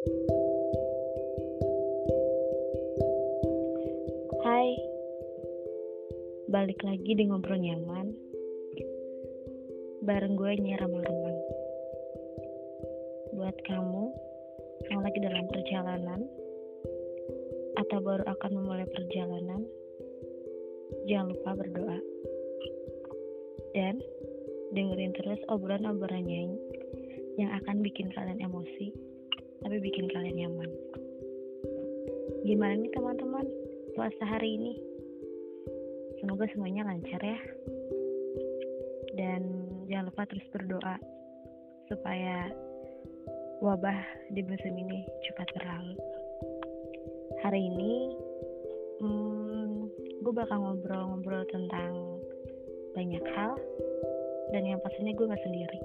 Hai, balik lagi di ngobrol nyaman bareng gue Nyira Marman. Buat kamu yang lagi dalam perjalanan atau baru akan memulai perjalanan, jangan lupa berdoa. Dan dengerin terus obrolan-obrolannya yang akan bikin kalian emosi, tapi bikin kalian nyaman. Gimana nih teman-teman puasa hari ini? Semoga semuanya lancar ya. Dan jangan lupa terus berdoa supaya wabah di musim ini cepat berlalu. Hari ini hmm, gue bakal ngobrol-ngobrol tentang banyak hal dan yang pastinya gue gak sendiri.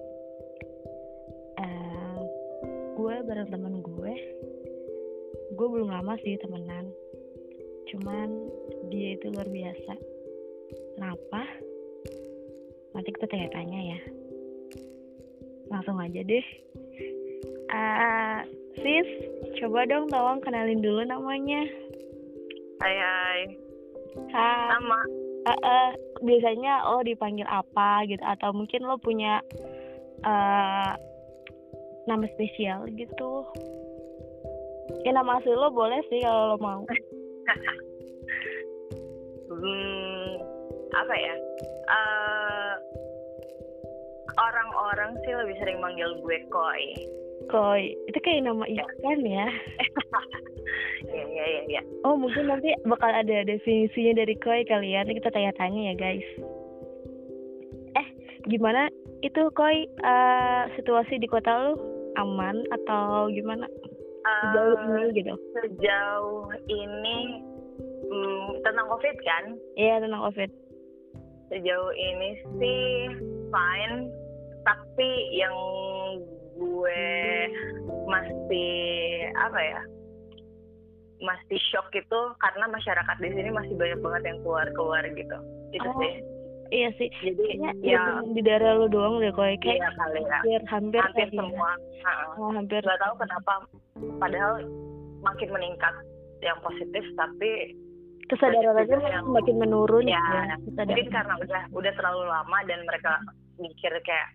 Gue bareng temen gue, gue belum lama sih temenan, cuman dia itu luar biasa. Kenapa? Nanti kita tanya-tanya ya. Langsung aja deh. Uh, sis, coba dong tolong kenalin dulu namanya. Hai hai. Hai. Sama. Uh, uh, biasanya lo dipanggil apa gitu atau mungkin lo punya uh, nama spesial gitu. Ya nama asli lo boleh sih kalau lo mau. hmm, apa ya? Uh, orang-orang sih lebih sering manggil gue Koi. Koi, itu kayak nama ikan ya? Iya iya iya. Ya. Oh mungkin nanti bakal ada definisinya dari Koi kali ya. Nanti kita tanya-tanya ya guys. Eh gimana itu Koi uh, situasi di kota lu aman atau gimana? Sejauh uh, ini gitu? Sejauh ini hmm, tentang COVID kan? Iya tentang COVID. Sejauh ini sih fine, tapi yang gue masih apa ya? Masih shock itu karena masyarakat di sini masih banyak banget yang keluar-keluar gitu. Itu oh. sih. Iya sih. Jadi ya, ya, di daerah lu doang deh kayak iya, kali ya. hampir hampir ya. semua. Oh, hampir. Gak tahu kenapa padahal makin meningkat yang positif tapi kesadaran aja yang- semakin menurun ya kesadaran. mungkin karena udah udah terlalu lama dan mereka mikir kayak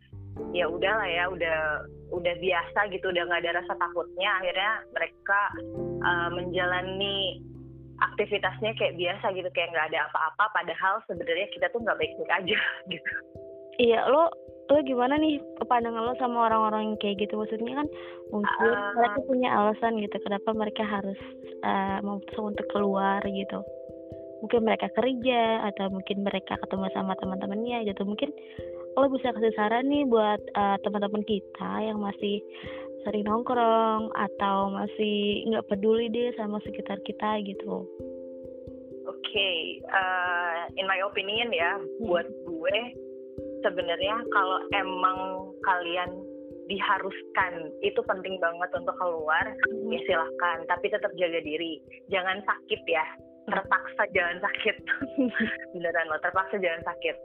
ya udahlah ya udah udah biasa gitu udah nggak ada rasa takutnya akhirnya mereka uh, menjalani aktivitasnya kayak biasa gitu kayak nggak ada apa-apa padahal sebenarnya kita tuh nggak baik-baik aja gitu Iya, lo lo gimana nih pandangan lo sama orang-orang yang kayak gitu? Maksudnya kan mungkin Ah. mereka punya alasan gitu kenapa mereka harus eh, memutuskan untuk keluar gitu. Mungkin mereka kerja atau mungkin mereka ketemu sama teman-temannya gitu. Mungkin lo bisa kasih saran nih buat eh, teman-teman kita yang masih sering nongkrong atau masih nggak peduli deh sama sekitar kita gitu. Oke, uh, in my opinion ya, buat gue sebenarnya kalau emang kalian diharuskan itu penting banget untuk keluar, ya silahkan. Tapi tetap jaga diri, jangan sakit ya. Terpaksa jangan sakit, beneran loh. Terpaksa jangan sakit.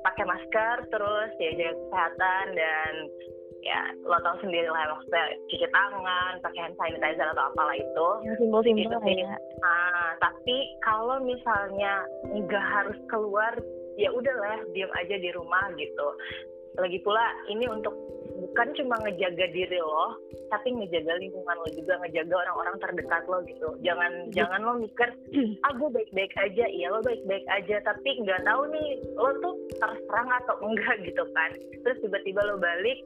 Pakai masker terus ya jaga kesehatan dan ya lo tau sendiri lah maksudnya cuci tangan, pakai hand sanitizer atau apalah itu. Yang simpel-simpel Gitu sih. ya. Nah, tapi kalau misalnya nggak harus keluar, ya udahlah diam aja di rumah gitu. Lagi pula ini untuk bukan cuma ngejaga diri lo, tapi ngejaga lingkungan lo juga, ngejaga orang-orang terdekat lo gitu. Jangan jangan lo mikir, ah gue baik-baik aja, iya lo baik-baik aja, tapi nggak tahu nih lo tuh terserang atau enggak gitu kan. Terus tiba-tiba lo balik,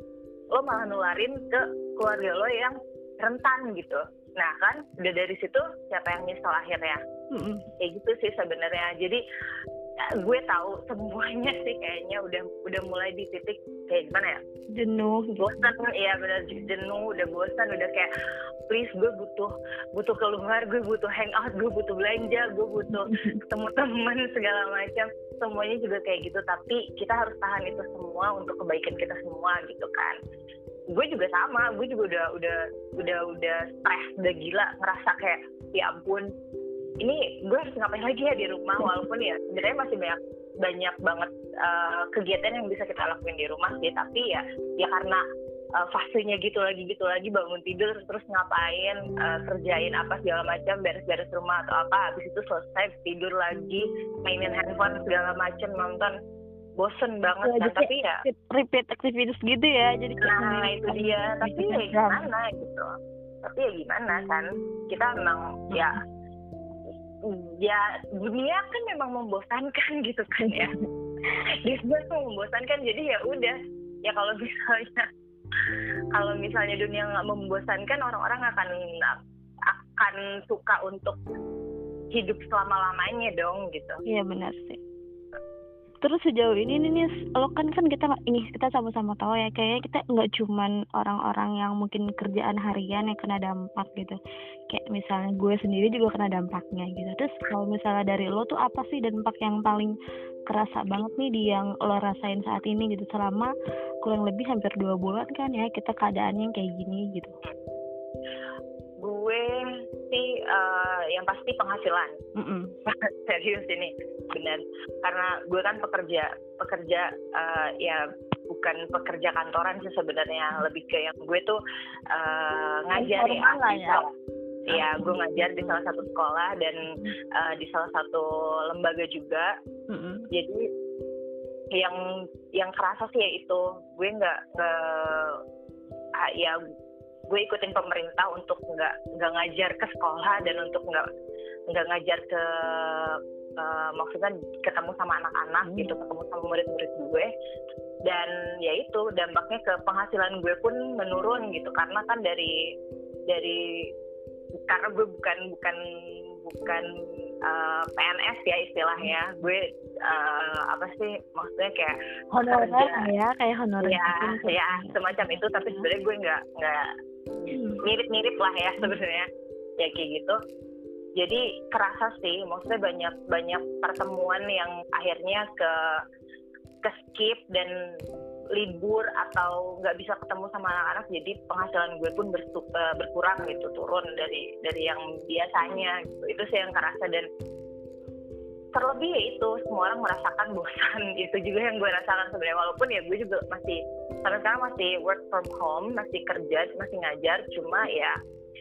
lo malah nularin ke keluarga lo yang rentan gitu. Nah kan, udah dari situ siapa yang nyesel akhirnya? Mm-mm. Kayak gitu sih sebenarnya. Jadi gue tahu semuanya sih kayaknya udah udah mulai di titik kayak gimana ya? Jenuh gitu. Bosan, iya benar jenuh, udah bosan, udah kayak please gue butuh butuh keluar, gue butuh hangout, gue butuh belanja, gue butuh ketemu teman segala macam. Semuanya juga kayak gitu. Tapi kita harus tahan itu semua untuk kebaikan kita semua gitu kan. gue juga sama gue juga udah udah udah udah stres udah gila ngerasa kayak ya ampun ini gue harus ngapain lagi ya di rumah walaupun ya sebenarnya masih banyak banyak banget uh, kegiatan yang bisa kita lakuin di rumah sih. Tapi ya ya karena uh, fasenya gitu lagi gitu lagi bangun tidur terus ngapain uh, kerjain apa segala macam beres-beres rumah atau apa habis itu selesai tidur lagi mainin handphone segala macam nonton. Bosen banget ya, kan tapi ya repeat aktivitas gitu ya jadi nah itu dia. Tapi ya gimana gitu. Tapi ya gimana kan kita memang ya ya dunia kan memang membosankan gitu kan ya. Dia membosankan jadi ya udah. Ya kalau misalnya kalau misalnya dunia nggak membosankan orang-orang akan akan suka untuk hidup selama lamanya dong gitu. Iya benar sih terus sejauh ini nih nih lo kan kan kita ini kita sama-sama tahu ya kayaknya kita nggak cuman orang-orang yang mungkin kerjaan harian yang kena dampak gitu. Kayak misalnya gue sendiri juga kena dampaknya gitu. Terus kalau misalnya dari lo tuh apa sih dampak yang paling kerasa banget nih di yang lo rasain saat ini gitu? Selama kurang lebih hampir dua bulan kan ya kita keadaannya kayak gini gitu gue sih uh, yang pasti penghasilan. Mm -mm. serius ini benar karena gue kan pekerja pekerja uh, ya bukan pekerja kantoran sih sebenarnya. Lebih ke yang gue tuh uh, ngajar ya, ya. ya gue ngajar di salah satu sekolah dan uh, di salah satu lembaga juga. Mm -hmm. jadi yang yang kerasa sih ya itu. Gue nggak nggak ya gue ikutin pemerintah untuk nggak nggak ngajar ke sekolah dan untuk nggak nggak ngajar ke uh, maksudnya ketemu sama anak-anak hmm. gitu ketemu sama murid-murid gue dan ya itu dampaknya ke penghasilan gue pun menurun gitu karena kan dari dari karena gue bukan bukan bukan uh, eh, PNS ya istilahnya gue uh, apa sih maksudnya kayak honorer ya kayak honorer ya gitu. ya semacam itu tapi sebenarnya gue nggak nggak hmm. Mirip-mirip lah ya sebenarnya. Ya kayak gitu. Jadi kerasa sih maksudnya banyak banyak pertemuan yang akhirnya ke ke skip dan libur atau nggak bisa ketemu sama anak-anak jadi penghasilan gue pun eh, berkurang gitu turun dari dari yang biasanya gitu. Itu sih yang kerasa dan terlebih ya itu semua orang merasakan bosan itu juga yang gue rasakan sebenarnya. Walaupun ya gue juga masih sampai sekarang masih work from home masih kerja masih ngajar cuma ya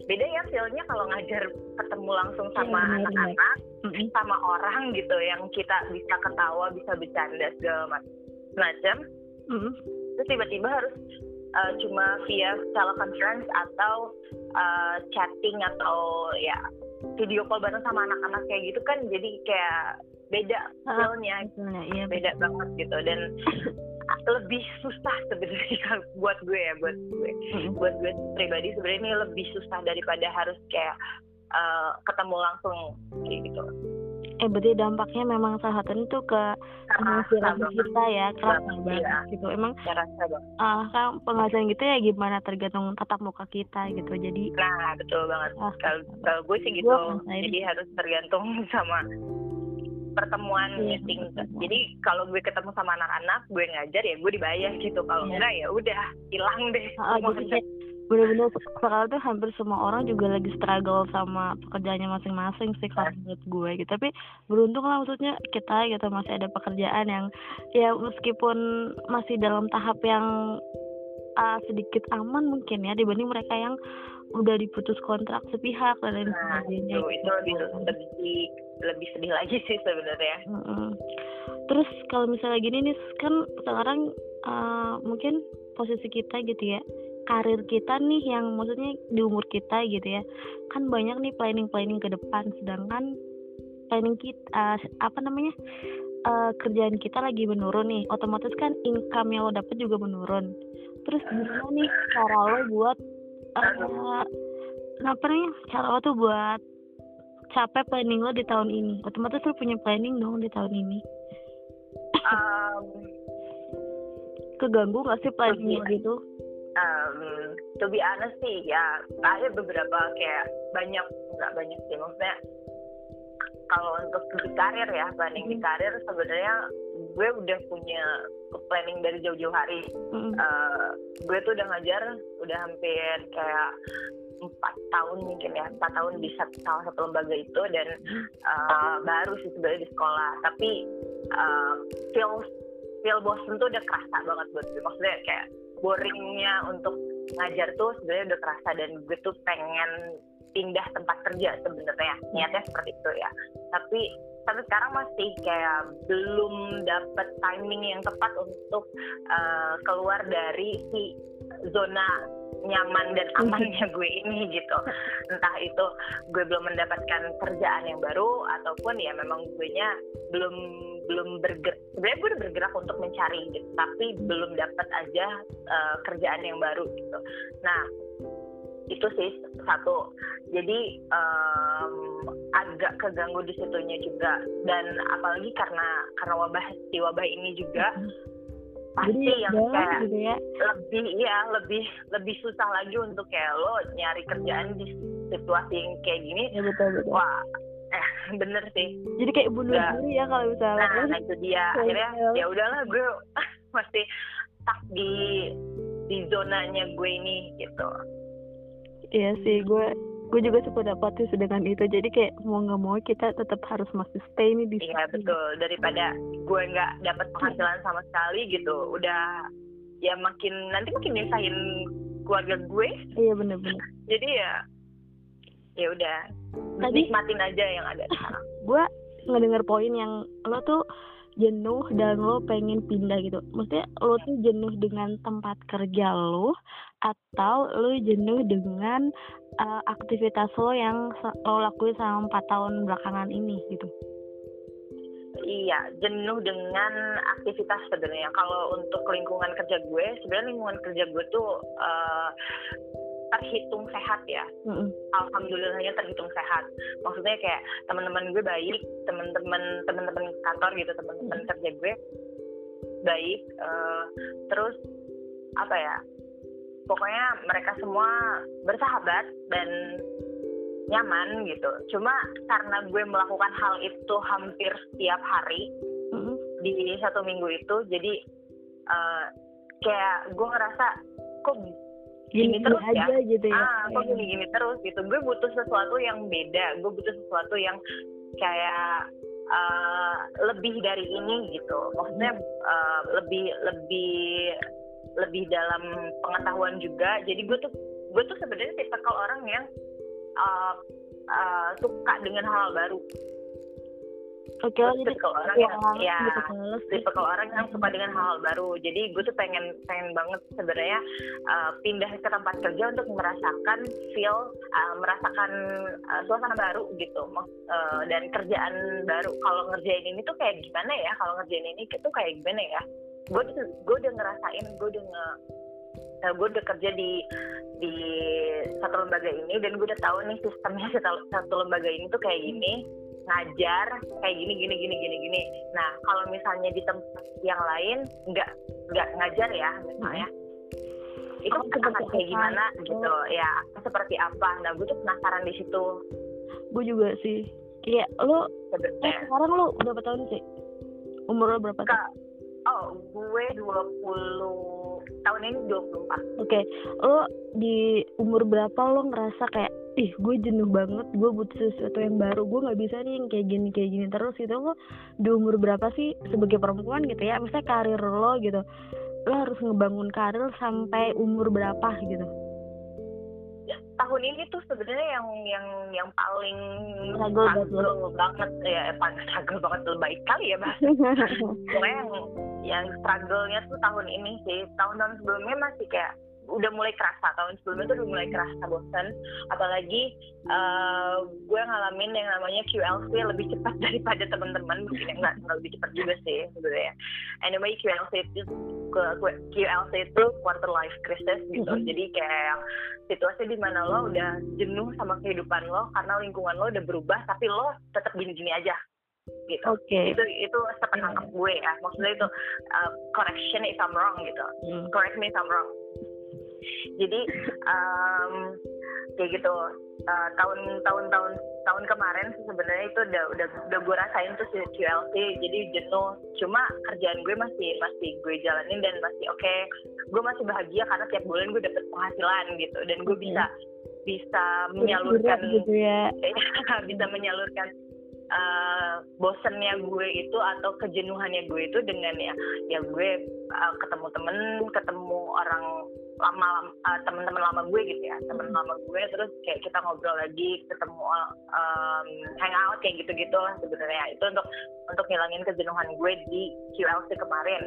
beda ya feelnya kalau ngajar ketemu langsung iya, sama anak-anak ya, sama orang gitu yang kita bisa ketawa bisa bercanda segala macam mm-hmm. terus tiba-tiba harus uh, cuma via teleconference atau uh, chatting atau ya video call bareng sama anak-anak kayak gitu kan jadi kayak beda feelnya. iya, beda banget gitu dan lebih susah sebenarnya buat gue ya buat gue. Hmm. buat gue pribadi sebenarnya ini lebih susah daripada harus kayak uh, ketemu langsung kayak gitu eh berarti dampaknya memang salah satu itu ke penghasilan kita ya kerasa banget ya. gitu. Emang uh, kan penghasilan gitu ya gimana tergantung tatap muka kita gitu. Jadi nah betul banget. Ah, kalau gue sih gitu. Jadi harus tergantung sama pertemuan yeah. meeting. jadi kalau gue ketemu sama anak-anak gue ngajar ya gue dibayar gitu. Kalau yeah. enggak ya udah hilang deh uh, jadi bener-bener sekarang tuh hampir semua orang juga lagi struggle sama pekerjaannya masing-masing sih kalau iya. menurut gue gitu tapi beruntung lah maksudnya kita gitu masih ada pekerjaan yang ya meskipun masih dalam tahap yang uh, sedikit aman mungkin ya dibanding mereka yang udah diputus kontrak sepihak dan lain nah, sebagainya. Itu, itu lebih lebih lebih sedih lagi sih sebenarnya. Mm -hmm. Terus kalau misalnya gini nih kan sekarang uh, mungkin posisi kita gitu ya karir kita nih yang maksudnya di umur kita gitu ya. Kan banyak nih planning planning ke depan sedangkan planning kita uh, apa namanya uh, kerjaan kita lagi menurun nih. Otomatis kan income yang lo dapet juga menurun. Terus gimana nih cara lo buat uh, apa nih cara lo tuh buat capek planning lo di tahun ini? Otomatis lo punya planning dong di tahun ini. Um, keganggu gak sih planning gitu um, to be honest sih ya ada beberapa kayak banyak nggak banyak sih maksudnya kalau untuk di karir ya planning di hmm. karir sebenarnya gue udah punya planning dari jauh-jauh hari mm. uh, gue tuh udah ngajar udah hampir kayak empat tahun mungkin ya empat tahun di satu, salah satu lembaga itu dan uh, baru sih sebenarnya di sekolah tapi uh, feel feel bosen tuh udah kerasa banget buat gue maksudnya kayak boringnya untuk ngajar tuh sebenarnya udah kerasa dan gue tuh pengen pindah tempat kerja sebenarnya. Niatnya seperti itu ya. Tapi tapi sekarang masih kayak belum dapat timing yang tepat untuk uh, keluar dari si zona nyaman dan amannya gue ini gitu. Entah itu gue belum mendapatkan kerjaan yang baru ataupun ya memang gue nya belum belum bergerak sebenarnya gue udah bergerak untuk mencari gitu tapi belum dapat aja uh, kerjaan yang baru gitu. Nah itu sih satu. Jadi um, agak keganggu di situnya juga. Dan apalagi karena karena wabah si wabah ini juga pasti yang ya, kayak gitu ya. lebih ya lebih lebih susah lagi untuk kayak lo nyari kerjaan di situasi yang kayak gini. Ya betul betul. Wah eh bener sih. Jadi kayak bunuh Nggak. diri ya kalau misalnya. Nah, nah itu dia. Akhirnya gitu. ya udahlah gue masih stuck di di zonanya gue ini gitu. Iya sih, gue gue juga sependapat sih dengan itu. Jadi kayak mau nggak mau kita tetap harus masih stay nih di iya betul. Daripada gue nggak dapat penghasilan sama sekali gitu. Udah ya makin nanti makin nyusahin keluarga gue. Iya bener-bener. jadi ya ya udah. Nikmatin aja yang ada sekarang. Gue ngedenger poin yang lo tuh jenuh dan lo pengen pindah gitu. Maksudnya lo tuh jenuh dengan tempat kerja lo atau lo jenuh dengan uh, aktivitas lo yang lo lakuin selama empat tahun belakangan ini gitu. Iya, jenuh dengan aktivitas sebenarnya. Kalau untuk lingkungan kerja gue, sebenarnya lingkungan kerja gue tuh eh, terhitung sehat ya. Mm-mm. Alhamdulillahnya terhitung sehat. Maksudnya kayak teman-teman gue baik, teman-teman teman-teman kantor gitu, teman-teman kerja gue baik. eh, terus apa ya? Pokoknya mereka semua bersahabat dan nyaman gitu. Cuma karena gue melakukan hal itu hampir setiap hari Mm-mm. di satu minggu itu, jadi eh, kayak gue ngerasa kok Gini, terus ya? aja gitu ya. ah kok gini-gini terus gitu. Gue butuh sesuatu yang beda. Gue butuh sesuatu yang kayak eh, lebih dari ini gitu. Maksudnya eh, lebih lebih lebih dalam pengetahuan juga. Jadi gue tuh gue tuh sebenarnya tipe kalau orang yang uh, uh, suka dengan hal baru. Oke lah jadi Tipe orang yang ya males sih. tipe kalau orang yang suka dengan hal baru. Jadi gue tuh pengen pengen banget sebenarnya uh, pindah ke tempat kerja untuk merasakan feel, uh, merasakan uh, suasana baru gitu. Uh, dan kerjaan baru. Kalau ngerjain ini tuh kayak gimana ya? Kalau ngerjain ini tuh kayak gimana ya? Gue gue udah ngerasain, gue udah nge uh, gue udah kerja di di satu lembaga ini dan gue udah tahu nih sistemnya satu, satu lembaga ini tuh kayak gini ngajar kayak gini gini gini gini gini. Nah kalau misalnya di tempat yang lain nggak nggak ngajar ya misalnya. Itu Akan seperti akan kayak apa gimana gitu. ya seperti apa? Nah gue tuh penasaran di situ. Gue juga sih. Kayak lo eh sekarang lo berapa tahun sih? Umur lo berapa tahun? oh gue 20 tahun ini 24 oke lo di umur berapa lo ngerasa kayak ih gue jenuh banget gue butuh sesuatu yang baru gue nggak bisa nih yang kayak gini kayak gini terus gitu. Lo di umur berapa sih sebagai perempuan gitu ya? Misalnya karir lo gitu. Lo harus ngebangun karir sampai umur berapa gitu tahun ini tuh sebenarnya yang yang yang paling Struggle banget. ya eh, paling struggle banget baik kali ya bahasa pokoknya yang yang struggle-nya tuh tahun ini sih tahun-tahun sebelumnya masih kayak udah mulai kerasa tahun sebelumnya tuh udah mulai kerasa bosan apalagi eh, gue ngalamin yang namanya QLC lebih cepat daripada teman-teman mungkin ya, nggak lebih cepat juga sih sebenarnya. Anyway QLC itu QLC itu quarter life crisis gitu. Mhm. jadi kayak yang situasi di mana lo udah jenuh sama kehidupan lo karena lingkungan lo udah berubah tapi lo tetap gini-gini aja gitu. Oke. Itu itu sepenangkap gue ya. Maksudnya itu uh, correction if I'm wrong gitu. Hmm. correct me if I'm wrong jadi um, kayak gitu. Uh, tahun tahun tahun kemarin sebenarnya itu udah udah udah gue rasain tuh si QLC jadi jenuh. Cuma kerjaan gue masih masih gue jalanin dan masih oke. Gue masih bahagia karena tiap bulan gue dapet penghasilan gitu. Dan gue bisa bisa menyalurkan gitu ya. Bisa menyalurkan uh, bosennya gue itu atau kejenuhannya gue itu dengan ya ya gue uh, ketemu temen ketemu orang lama uh, teman-teman lama gue gitu ya teman lama gue terus kayak kita ngobrol lagi ketemu um, hangout kayak gitu-gitu lah sebenarnya. Itu untuk untuk ngilangin kejenuhan gue di QLC kemarin.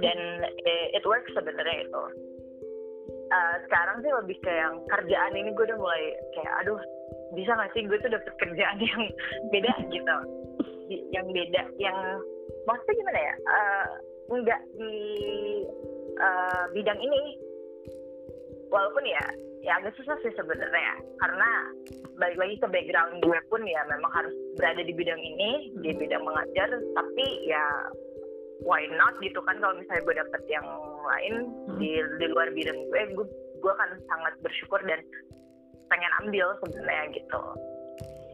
Dan it, it works sebenarnya itu. Uh, sekarang sih lebih kayak yang kerjaan ini gue udah mulai kayak aduh bisa gak sih? Gue tuh dapet kerjaan yang beda gitu. Yang beda yang maksudnya gimana ya? Uh, di uh, bidang ini. Walaupun ya ya agak susah sih sebenarnya. Karena balik lagi ke background gue pun ya memang harus berada di bidang ini di bidang mengajar. Tapi ya why not gitu kan kalau misalnya gue dapet yang lain di di luar bidang gue. Gue gue akan sangat bersyukur dan pengen ambil sebenarnya gitu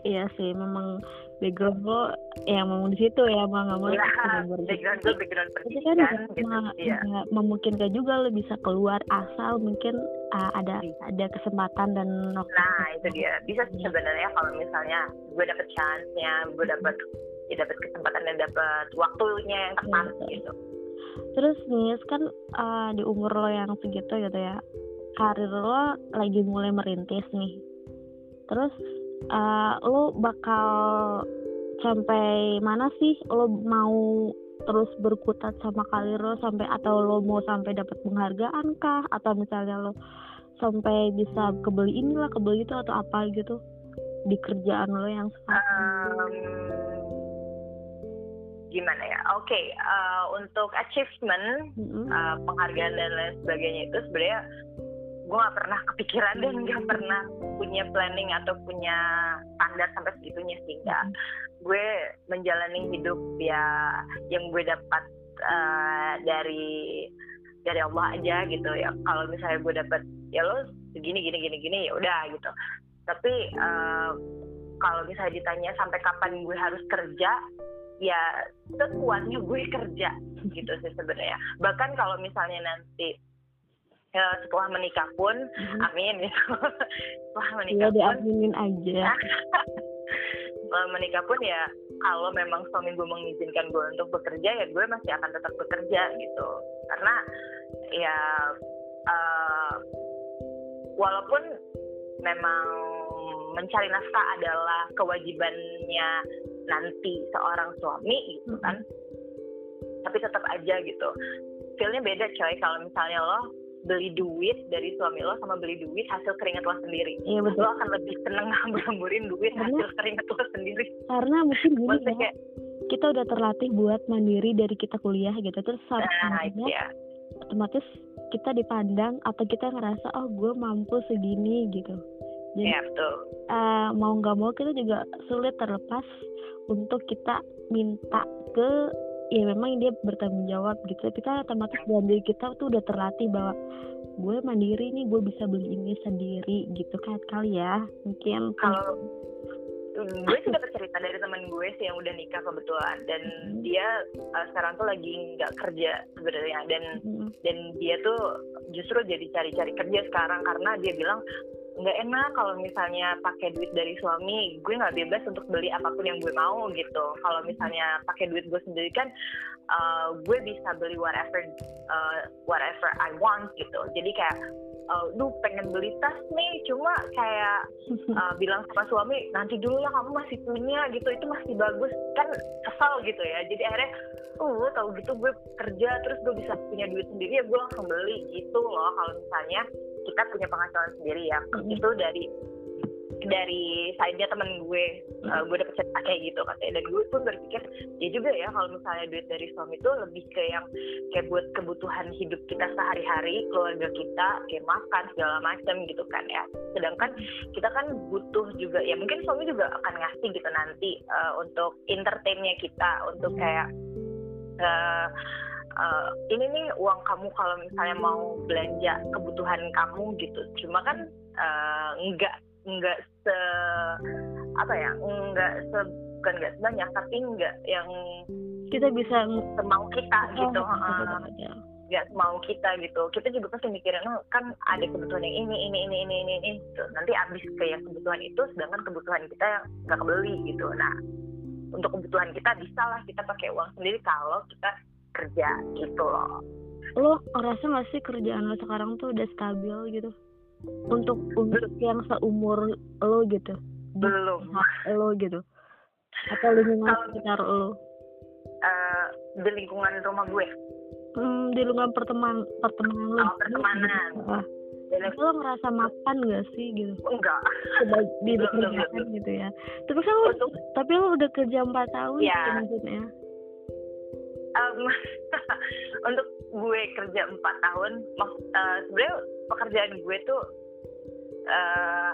iya sih memang background lo yang memang di situ ya mau nggak mau ya, background gue background pendidikan kan gitu, ma iya. memungkinkan juga lo bisa keluar asal mungkin uh, ada bisa. ada kesempatan dan waktu nah itu dia bisa sih iya. sebenarnya kalau misalnya gue dapet chance nya gue dapet ya dapet kesempatan dan dapet waktunya yang tepat ya, gitu terus nih kan uh, di umur lo yang segitu gitu ya karir lo lagi mulai merintis nih. Terus uh, lo bakal sampai mana sih? Lo mau terus berkutat sama karir lo sampai atau lo mau sampai dapat penghargaan kah? Atau misalnya lo sampai bisa kebeli inilah kebeli itu atau apa gitu di kerjaan lo yang sekarang? Um, gimana ya? Oke okay, uh, untuk achievement mm -hmm. uh, penghargaan dan lain sebagainya itu sebenarnya gue gak pernah kepikiran dan gak pernah punya planning atau punya standar sampai segitunya sehingga gue menjalani hidup ya yang gue dapat uh, dari dari Allah aja gitu. Ya kalau misalnya gue dapat ya lo segini gini gini gini ya udah gitu. Tapi uh, kalau misalnya ditanya sampai kapan gue harus kerja ya sekuatnya gue kerja gitu sih sebenarnya. Bahkan kalau misalnya nanti ya, setelah menikah pun hmm. amin gitu. Setelah menikah ya, pun. aja. Setelah menikah pun ya kalau memang suami gue mengizinkan gue untuk bekerja ya gue masih akan tetap bekerja gitu. Karena ya uh, walaupun memang mencari nafkah adalah kewajibannya nanti seorang suami gitu kan tapi tetap aja gitu. Feelnya beda coy kalau misalnya lo beli duit dari suami lo sama beli duit hasil keringat lo sendiri. Iya betul. Lo akan lebih seneng ngambil duit karena, hasil keringat lo sendiri. Karena mungkin gini ya, kayak, kita udah terlatih buat mandiri dari kita kuliah gitu terus saat nah, ya. otomatis kita dipandang atau kita ngerasa oh gue mampu segini gitu. Jadi ya, betul. Uh, mau nggak mau kita juga sulit terlepas untuk kita minta ke ya memang dia bertanggung jawab gitu tapi kan otomatis dalam diri kita tuh udah terlatih bahwa gue mandiri nih gue bisa beli ini sendiri gitu kan kali ya mungkin kalau gue sih dapat cerita dari teman gue sih yang udah nikah kebetulan dan hmm. dia uh, sekarang tuh lagi nggak kerja sebenarnya dan hmm. dan dia tuh justru jadi cari-cari kerja sekarang karena dia bilang nggak enak kalau misalnya pakai duit dari suami gue nggak bebas untuk beli apa pun yang gue mau gitu. Kalau misalnya pakai duit gue sendiri kan uh, gue bisa beli whatever uh, whatever I want gitu. Jadi kayak uh, lu pengen beli tas nih cuma kayak uh, bilang sama suami nanti dulu lah kamu masih punya gitu. Itu masih bagus. Kan kesal gitu ya. Jadi akhirnya uh tahu gitu gue kerja terus gue bisa punya duit sendiri ya gue langsung beli gitu loh kalau misalnya kita punya penghasilan sendiri ya. Mm-hmm. itu dari dari side-nya temen gue. Uh, gue dapet cerita kayak gitu katanya. Dan gue pun berpikir ya juga ya kalau misalnya duit dari suami itu lebih ke yang kayak buat kebutuhan hidup kita sehari-hari keluarga kita kayak makan segala macam gitu kan ya. Sedangkan kita kan butuh juga ya mungkin suami juga akan ngasih gitu nanti uh, untuk entertainnya kita untuk kayak uh, uh, ini nih uang kamu kalau misalnya mau belanja kebutuhan kamu gitu cuma kan uh, nggak nggak se apa ya nggak se bukan nggak sebanyak tapi nggak yang kita bisa semau kita oh, gitu nggak mau kita gitu kita juga pasti mikirin oh, kan ada kebutuhan yang ini ini ini ini ini, ini. Gitu. nanti habis ke yang kebutuhan itu sedangkan kebutuhan kita yang nggak kebeli gitu nah untuk kebutuhan kita bisa lah kita pakai uang sendiri kalau kita kerja gitu loh. Lo ngerasa gak sih kerjaan lo sekarang tuh udah stabil gitu? Untuk untuk yang seumur lo gitu? Belum. Lo gitu? Atau lingkungan um, sekitar lo? Uh, di lingkungan rumah gue. Hmm, di lingkungan pertemanan pertemanan lo? Oh, pertemanan. Uh, lo ngerasa mapan gak sih gitu? Enggak. Di pekerjaan gitu ya. Tapi kan lo tapi lo udah kerja empat tahun ya. gitu maksudnya um, untuk gue kerja empat tahun uh, sebenarnya pekerjaan gue tuh uh,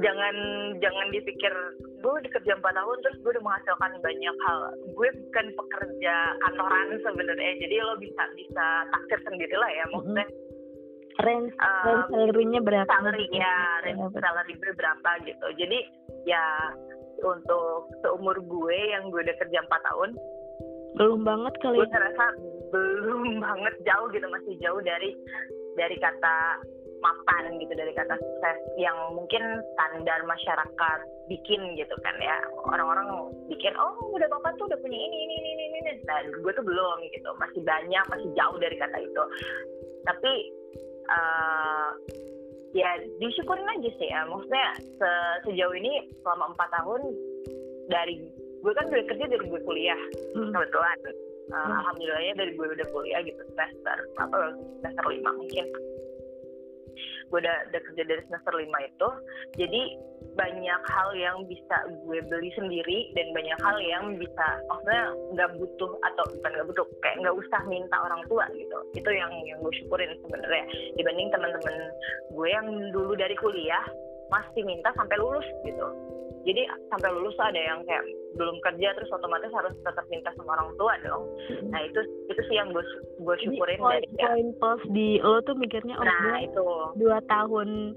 jangan jangan dipikir gue udah kerja empat tahun terus gue udah menghasilkan banyak hal. Gue bukan pekerja kantoran sebenarnya jadi lo bisa bisa taksir sendiri lah ya maksudnya. Range uh, range salary-nya berapa salary ya range salary berapa gitu. Jadi ya untuk seumur gue yang gue udah kerja empat tahun belum banget kali. Gue ngerasa belum banget jauh gitu masih jauh dari dari kata mapan gitu dari kata sukses yang mungkin standar masyarakat bikin gitu kan ya. Orang-orang bikin oh udah bapak tuh udah punya ini ini ini ini ini. Dan gue tuh belum gitu masih banyak masih jauh dari kata itu. Tapi uh, ya disyukurin aja sih ya. Maksudnya se sejauh ini selama empat tahun dari gue kan udah kerja dari gue kuliah hmm. kebetulan uh, hmm. alhamdulillahnya dari gue udah kuliah gitu semester apa semester lima mungkin gue udah, udah kerja dari semester lima itu jadi banyak hal yang bisa gue beli sendiri dan banyak hal yang bisa maksudnya nggak butuh atau bukan nggak butuh kayak nggak usah minta orang tua gitu itu yang yang gue syukurin sebenarnya dibanding teman-teman gue yang dulu dari kuliah masih minta sampai lulus gitu. Jadi sampai lulus tuh ada yang kayak belum kerja terus otomatis harus tetap minta sama orang tua dong. Nah itu itu sih yang gue gue syukurin dari poin plus di lo tuh mikirnya oh nah, itu. dua tahun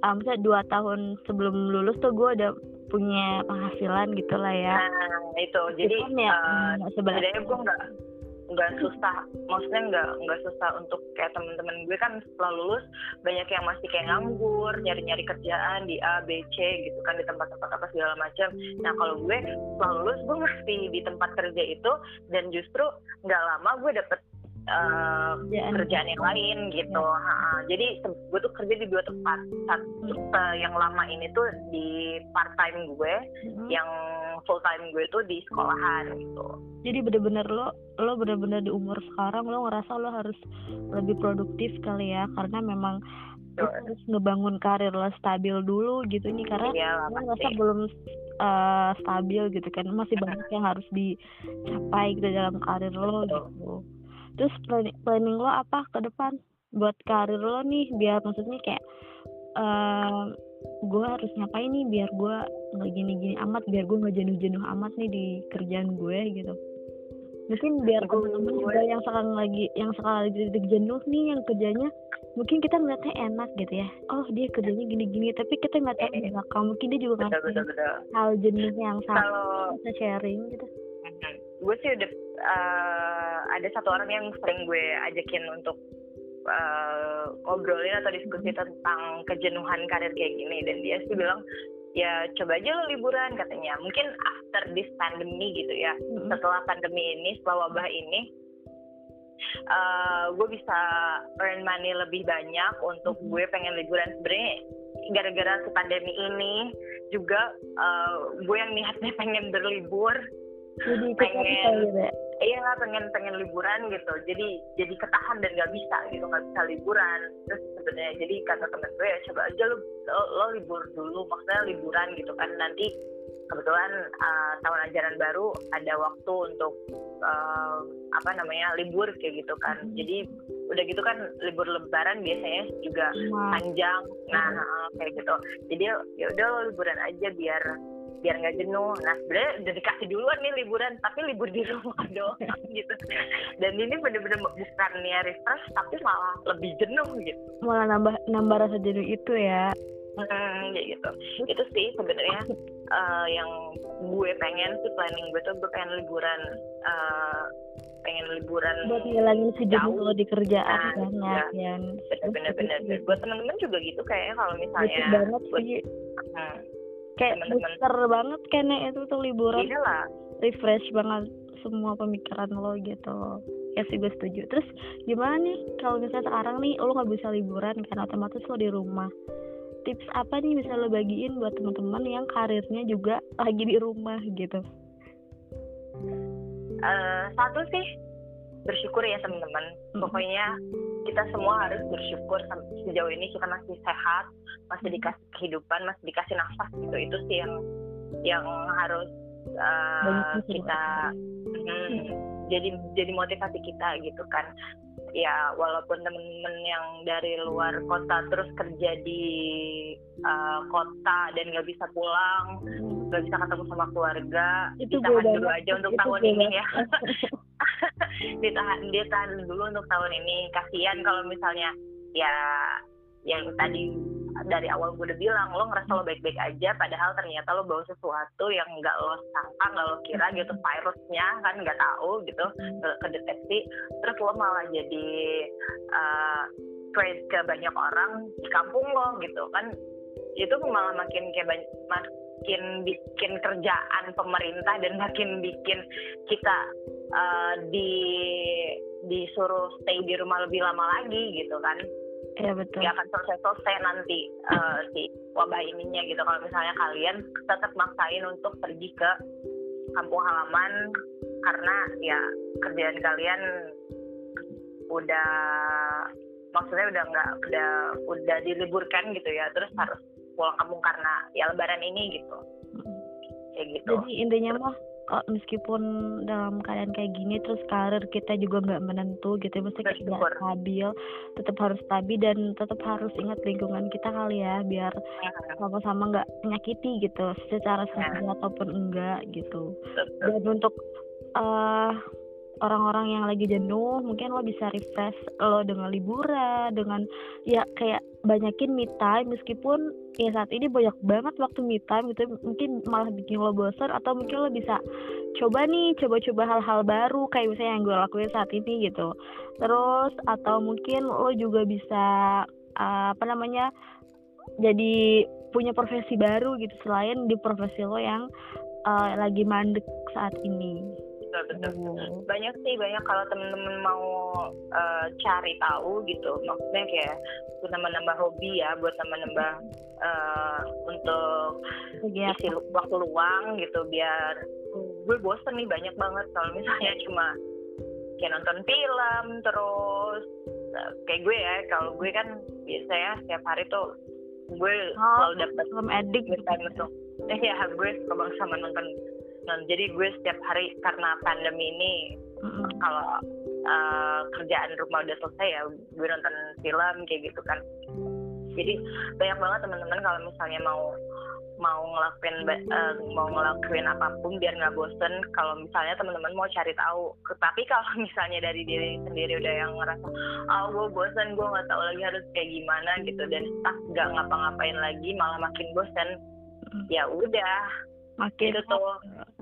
um, misalnya dua tahun sebelum lulus tuh gue udah punya penghasilan gitu lah ya. Nah itu. Jadi ya, uh, sebenarnya gue nggak nggak susah. Maksudnya nggak nggak susah untuk kayak temen-temen gue kan setelah lulus banyak yang masih kayak nganggur nyari-nyari kerjaan di A B C gitu kan di tempat-tempat apa segala macam. Nah kalau gue setelah lulus gue masih di tempat kerja itu dan justru nggak lama gue dapet uh, kerjaan yang lain gitu. Ya. Ha, jadi gue tuh kerja di dua tempat. Satu uh, yang lama ini tuh di part time gue, hmm. yang full time gue tuh di sekolahan gitu. Jadi bener-bener lo lo bener-bener di umur sekarang lo ngerasa lo harus lebih produktif kali ya karena memang lo harus ngebangun karir lo stabil dulu gitu nih karena iya, lo ngerasa belum uh, stabil gitu kan masih banyak yang harus dicapai gitu dalam karir lo gitu terus planning, planning lo apa ke depan? Buat karir lo nih biar maksudnya kayak uh, gue harus ngapain nih biar gue nggak gini-gini amat biar gue nggak jenuh-jenuh amat nih di kerjaan gue gitu. Mungkin biar teman-teman juga yang sekarang lagi yang sekarang lagi jenuh nih yang kerjanya mungkin kita ngeliatnya enak gitu ya. Oh dia kerjanya gini-gini tapi kita nggak tahu di belakang mungkin dia juga nggak hal jenuh yang sama bisa sharing gitu. Gue sih udah uh, ada satu orang yang sering gue ajakin untuk uh, ngobrolin atau diskusi hmm. tentang kejenuhan karir kayak gini dan dia sih bilang ya coba aja lo liburan katanya mungkin after this pandemi gitu ya hmm. setelah pandemi ini setelah wabah ini uh, gue bisa earn money lebih banyak untuk hmm. gue pengen liburan sebenarnya gara-gara si pandemi ini juga uh, gue yang niatnya pengen berlibur jadi pengen gitu ya? iya lah pengen pengen liburan gitu. Jadi jadi ketahan dan nggak bisa gitu nggak bisa liburan. Terus sebenarnya jadi kata temen gue ya coba aja lo, lo, lo libur dulu maksudnya liburan gitu kan. Nanti kebetulan uh, tahun ajaran baru ada waktu untuk uh, apa namanya libur kayak gitu kan. Hmm. jadi udah gitu kan libur lebaran biasanya juga panjang. Nah uh, kayak gitu. Jadi ya udah liburan aja biar biar nggak jenuh. Nah sebenarnya udah dikasih duluan nih liburan, tapi libur di rumah doang gitu. Dan ini bener-bener bukannya refresh, tapi malah lebih jenuh gitu. Malah nambah nambah rasa jenuh itu ya. Hmm, ya gitu. Itu sih sebenarnya uh, yang gue pengen sih planning gue tuh gue pengen liburan. Uh, pengen liburan buat ngilangin si jenuh lo di kerjaan nah, kan ya, bener-bener buat teman-teman juga gitu kayaknya kalau misalnya banget sih. Hmm, kayak booster banget kayaknya itu tuh liburan. Lah refresh banget semua pemikiran lo gitu. Ya sih gue setuju. Terus gimana nih kalau misalnya sekarang nih lo nggak bisa liburan karena otomatis lo di rumah. Tips apa nih bisa lo bagiin buat teman-teman yang karirnya juga lagi di rumah gitu? Uh, satu sih bersyukur ya teman-teman. Pokoknya kita semua harus bersyukur sejauh ini kita masih sehat masih dikasih kehidupan masih dikasih nafas gitu. Itu sih yang yang harus uh, kita hmm, jadi jadi motivasi kita gitu kan ya walaupun temen-temen yang dari luar kota terus kerja di uh, kota dan nggak bisa pulang nggak bisa ketemu sama keluarga itu ditahan dulu aja untuk tahun ini ya. ditahan dia tahan dulu untuk tahun ini. Kasihan kalau misalnya ya yang tadi dari awal gue udah bilang lo ngerasa lo baik-baik aja padahal ternyata lo bawa sesuatu yang nggak lo sangka nggak lo kira gitu virusnya kan nggak tahu gitu ke kedeteksi. Terus lo malah jadi uh, ke banyak orang di kampung lo gitu kan. Itu malah makin kayak banyak, makin bikin kerjaan pemerintah dan makin bikin kita uh, di disuruh stay di rumah lebih lama lagi gitu kan Iya betul. Gak akan selesai-selesai nanti uh, si wabah ininya gitu. Kalau misalnya kalian tetap maksain untuk pergi ke kampung halaman karena ya kerjaan kalian udah maksudnya udah nggak udah udah diliburkan gitu ya terus harus pulang kampung karena ya lebaran ini gitu kayak gitu jadi intinya mah oh, meskipun dalam keadaan kayak gini terus karir kita juga nggak menentu gitu ya mesti kita nggak stabil tetap harus stabil dan tetap harus ingat lingkungan kita kali ya biar iya. sama-sama nggak menyakiti gitu secara iya. sengaja ataupun enggak gitu dan untuk uh, orang-orang yang lagi jenuh mungkin lo bisa refresh lo dengan liburan dengan ya kayak banyakin me time meskipun ya saat ini banyak banget waktu me time gitu mungkin malah bikin lo bosan atau mungkin lo bisa coba nih coba-coba hal-hal baru kayak misalnya yang gue lakuin saat ini gitu. Terus atau mungkin lo juga bisa uh, apa namanya jadi punya profesi baru gitu selain di profesi lo yang uh, lagi mandek saat ini betul betul hmm. banyak sih banyak kalau temen-temen mau uh, cari tahu gitu maksudnya kayak buat nambah-nambah hobi ya buat nambah-nambah uh, untuk ya. isi waktu luang gitu biar gue bosen nih banyak banget kalau misalnya cuma kayak nonton film terus uh, kayak gue ya kalau gue kan biasanya setiap hari tuh gue oh, selalu dapat film edik gitu untuk eh ya gue suka banget sama nonton Nah, jadi gue setiap hari karena pandemi ini mm-hmm. kalau uh, kerjaan rumah udah selesai ya gue nonton film kayak gitu kan. Jadi banyak banget teman-teman kalau misalnya mau mau ngelakuin uh, mau ngelakuin apa pun biar nggak bosen kalau misalnya teman-teman mau cari tahu tapi kalau misalnya dari diri sendiri udah yang ngerasa ah oh, gue bosen gue nggak tahu lagi harus kayak gimana gitu dan stuck nggak ngapa-ngapain lagi malah makin bosen ya udah makin itu tuh.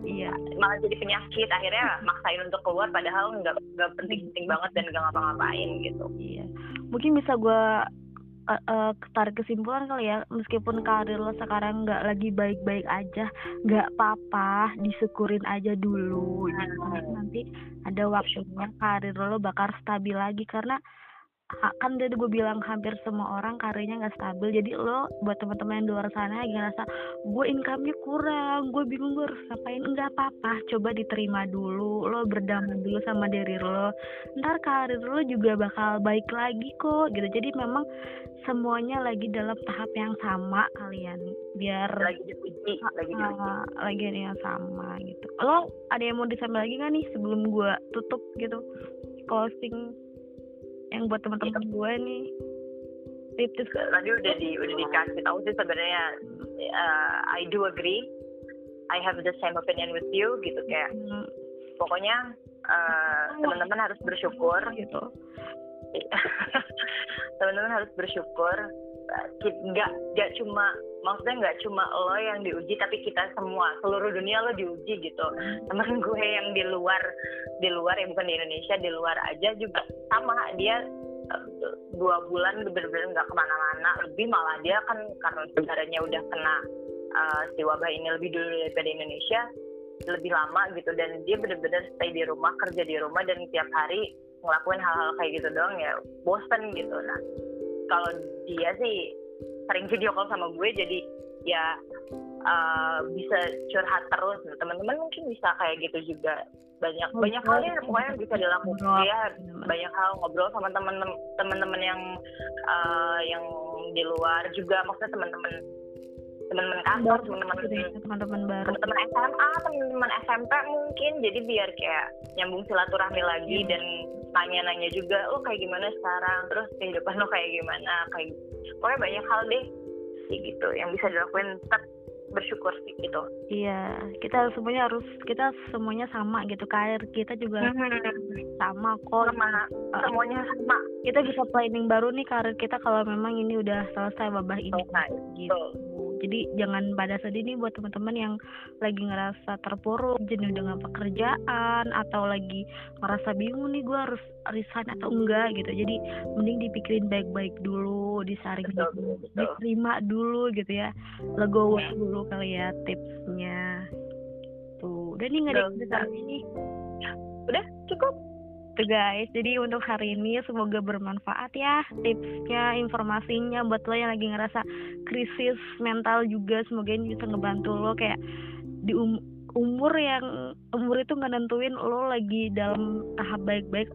iya malah jadi penyakit. Akhirnya maksain untuk keluar padahal nggak nggak penting-penting banget dan nggak ngapa-ngapain gitu. Iya. Mungkin bisa gue uh, uh, tarik kesimpulan kali ya. Meskipun karir lo sekarang nggak lagi baik-baik aja nggak apa-apa disyukurin aja dulu. Gitu. nanti ada waktunya karir lo bakal stabil lagi. Karena kan tadi gue bilang hampir semua orang karirnya nggak stabil jadi lo buat teman-teman yang di luar sana yang ngerasa gue income-nya kurang gue bingung gue harus ngapain. Enggak apa-apa coba diterima dulu lo berdamai dulu sama diri lo. Ntar karir lo juga bakal baik lagi kok gitu. Jadi memang semuanya lagi dalam tahap yang sama kalian biar lagi diuji lagi diuji. uh, lagi yang sama gitu. Lo ada yang mau disampaikan lagi nggak nih sebelum gue tutup gitu? Closing yang buat teman-teman ya. gue nih. Tips tadi udah di udah dikasih tahu sih sebenarnya uh, I do agree. I have the same opinion with you gitu kayak hmm. pokoknya uh, teman-teman harus bersyukur. Gitu. Teman-teman harus bersyukur. Nggak nggak cuma maksudnya nggak cuma lo yang diuji tapi kita semua. Seluruh dunia lo diuji gitu. Teman gue yang di luar di luar ya bukan di Indonesia di luar aja juga sama. Dia eh, dua bulan bener-bener nggak ke mana-mana. Lebih malah dia kan karena negaranya udah kena uh, si wabah ini lebih dulu daripada Indonesia lebih lama gitu. Dan dia bener-bener stay di rumah kerja di rumah dan tiap hari ngelakuin hal-hal kayak gitu doang ya. Bosen gitu. Nah kalau dia sih sering video call sama gue jadi ya uh, bisa curhat terus. Teman-teman mungkin bisa kayak gitu juga. Banyak oh, banyak hal yang pokoknya bisa dilakukan ya banyak hal ngobrol sama teman-teman yang uh, yang di luar juga. Maksudnya teman-teman teman-teman kantor teman-teman teman-teman baru. teman-teman SMA teman-teman SMP mungkin. Jadi biar kayak nyambung silaturahmi lagi hmm. dan nanya-nanya juga lo kayak gimana sekarang? Terus kehidupan lo kayak gimana? Kayak pokoknya banyak hal deh gitu yang bisa dilakuin. Tetap bersyukur sih gitu. Iya kita semuanya harus kita semuanya sama gitu karir kita juga hmm. sama kok. Sama uh, semuanya sama. kita bisa planning baru nih karir kita kalau memang ini udah selesai babah ini. Okay. gitu jadi jangan pada sedih nih buat teman-teman yang lagi ngerasa terpuruk jenuh dengan pekerjaan atau lagi ngerasa bingung nih gue harus resign atau enggak gitu. Jadi mending dipikirin baik-baik dulu disaring betul, dulu betul. diterima dulu gitu ya. Legowo ya. dulu kali ya tipsnya. Tuh. Udah nih nggak ada ini? Udah cukup gitu guys. Jadi untuk hari ini semoga bermanfaat ya tipsnya informasinya buat lo yang lagi ngerasa krisis mental juga. Semoga ini bisa ngebantu lo kayak di um umur yang umur itu nggak nentuin lo lagi dalam tahap baik-baik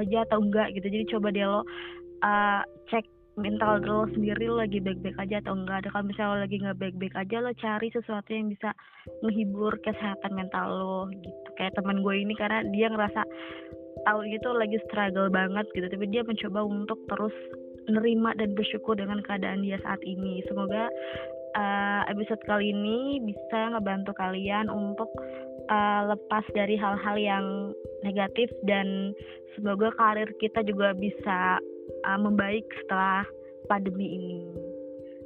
aja atau enggak gitu. Jadi coba deh lo uh, cek mental lo sendiri lo lagi baik-baik aja atau enggak. Ada kalau misalnya lo lagi nggak baik-baik aja lo cari sesuatu yang bisa menghibur kesehatan mental lo gitu. Kayak teman gue ini karena dia ngerasa tahun itu lagi struggle banget gitu. Tapi dia mencoba untuk terus menerima dan bersyukur dengan keadaan dia saat ini. Semoga uh, episode kali ini bisa ngebantu kalian untuk uh, lepas dari hal-hal yang negatif. Dan semoga karir kita juga bisa uh, membaik setelah pandemi ini.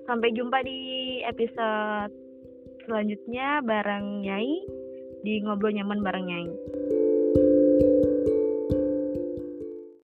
Sampai jumpa di episode selanjutnya bareng Nyai di ngobrol nyaman bareng Nyai.